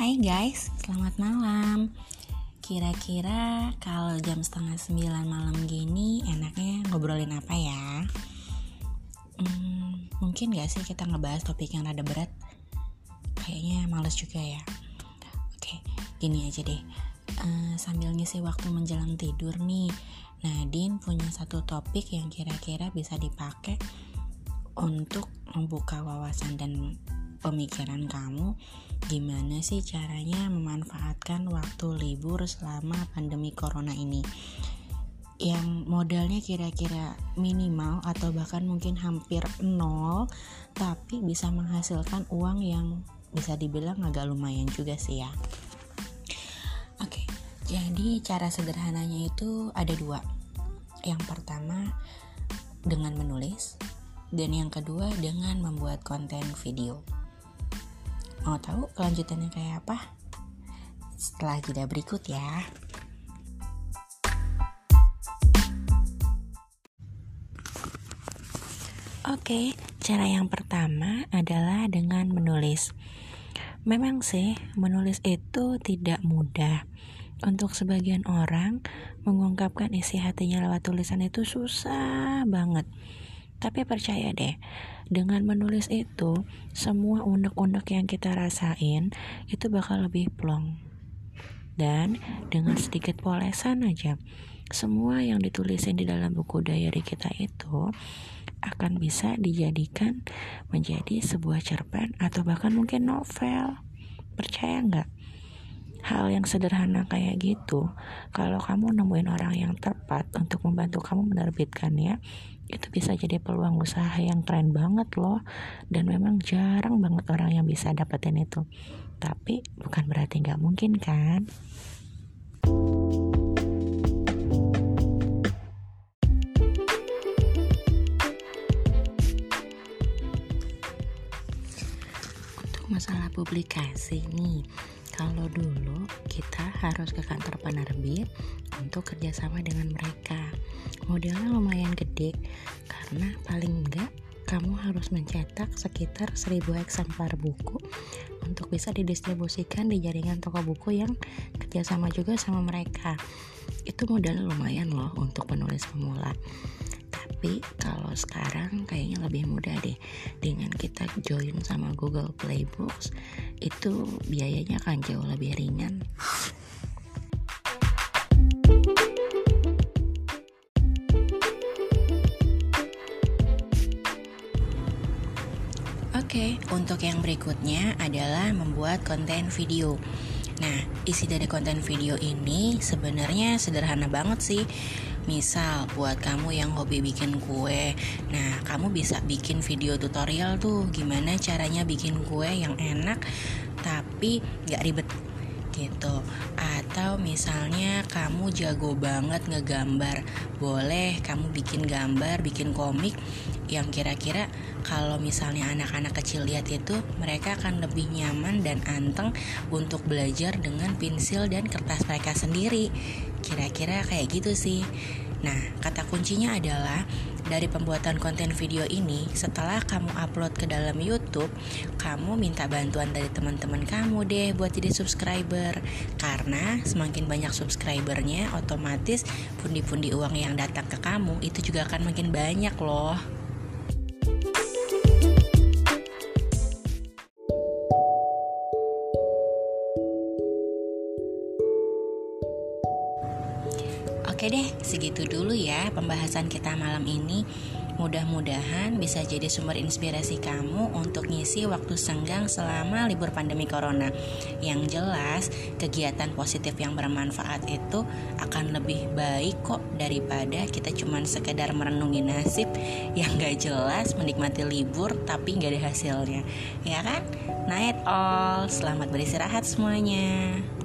Hai guys, selamat malam Kira-kira kalau jam setengah sembilan malam gini enaknya ngobrolin apa ya? Hmm, mungkin gak sih kita ngebahas topik yang rada berat? Kayaknya males juga ya Oke, gini aja deh uh, Sambil ngisi waktu menjelang tidur nih Nadine punya satu topik yang kira-kira bisa dipakai untuk membuka wawasan dan pemikiran kamu gimana sih caranya memanfaatkan waktu libur selama pandemi corona ini? Yang modalnya kira-kira minimal atau bahkan mungkin hampir nol tapi bisa menghasilkan uang yang bisa dibilang agak lumayan juga sih ya. Oke jadi cara sederhananya itu ada dua. Yang pertama dengan menulis dan yang kedua dengan membuat konten video Mau tahu kelanjutannya kayak apa? Setelah jeda berikut ya. Oke, cara yang pertama adalah dengan menulis. Memang sih, menulis itu tidak mudah. Untuk sebagian orang, mengungkapkan isi hatinya lewat tulisan itu susah banget. Tapi percaya deh, dengan menulis itu, semua unek-unek yang kita rasain itu bakal lebih plong. Dan dengan sedikit polesan aja, semua yang ditulisin di dalam buku diary kita itu akan bisa dijadikan menjadi sebuah cerpen atau bahkan mungkin novel. Percaya nggak? Hal yang sederhana kayak gitu, kalau kamu nemuin orang yang tepat untuk membantu kamu menerbitkannya, itu bisa jadi peluang usaha yang keren banget loh. Dan memang jarang banget orang yang bisa dapetin itu. Tapi bukan berarti nggak mungkin kan? Untuk masalah publikasi nih kalau dulu kita harus ke kantor penerbit untuk kerjasama dengan mereka. Modalnya lumayan gede karena paling enggak kamu harus mencetak sekitar 1000 eksemplar buku untuk bisa didistribusikan di jaringan toko buku yang kerjasama juga sama mereka. Itu modalnya lumayan loh untuk penulis pemula tapi kalau sekarang kayaknya lebih mudah deh dengan kita join sama Google Play Books itu biayanya akan jauh lebih ringan Oke, untuk yang berikutnya adalah membuat konten video. Nah, isi dari konten video ini sebenarnya sederhana banget sih. Misal buat kamu yang hobi bikin kue. Nah kamu bisa bikin video tutorial tuh Gimana caranya bikin kue yang enak Tapi gak ribet gitu. Atau misalnya kamu jago banget ngegambar. Boleh kamu bikin gambar, bikin komik Yang kira-kira kalau misalnya anak-anak kecil lihat itu Mereka akan lebih nyaman dan anteng Untuk belajar dengan pensil dan kertas mereka sendiri Kira-kira kayak gitu sih. Nah, kata kuncinya adalah dari pembuatan konten video ini, setelah kamu upload ke dalam YouTube, kamu minta bantuan dari teman-teman kamu deh buat jadi subscriber. Karena semakin banyak subscribernya, otomatis pundi-pundi uang yang datang ke kamu itu juga akan makin banyak loh. Oke deh, segitu dulu ya pembahasan kita malam ini. Mudah-mudahan bisa jadi sumber inspirasi kamu untuk ngisi waktu senggang selama libur pandemi corona. Yang jelas, kegiatan positif yang bermanfaat itu akan lebih baik kok daripada kita cuman sekedar merenungi nasib yang gak jelas menikmati libur tapi gak ada hasilnya. Ya kan? Night all, selamat beristirahat semuanya.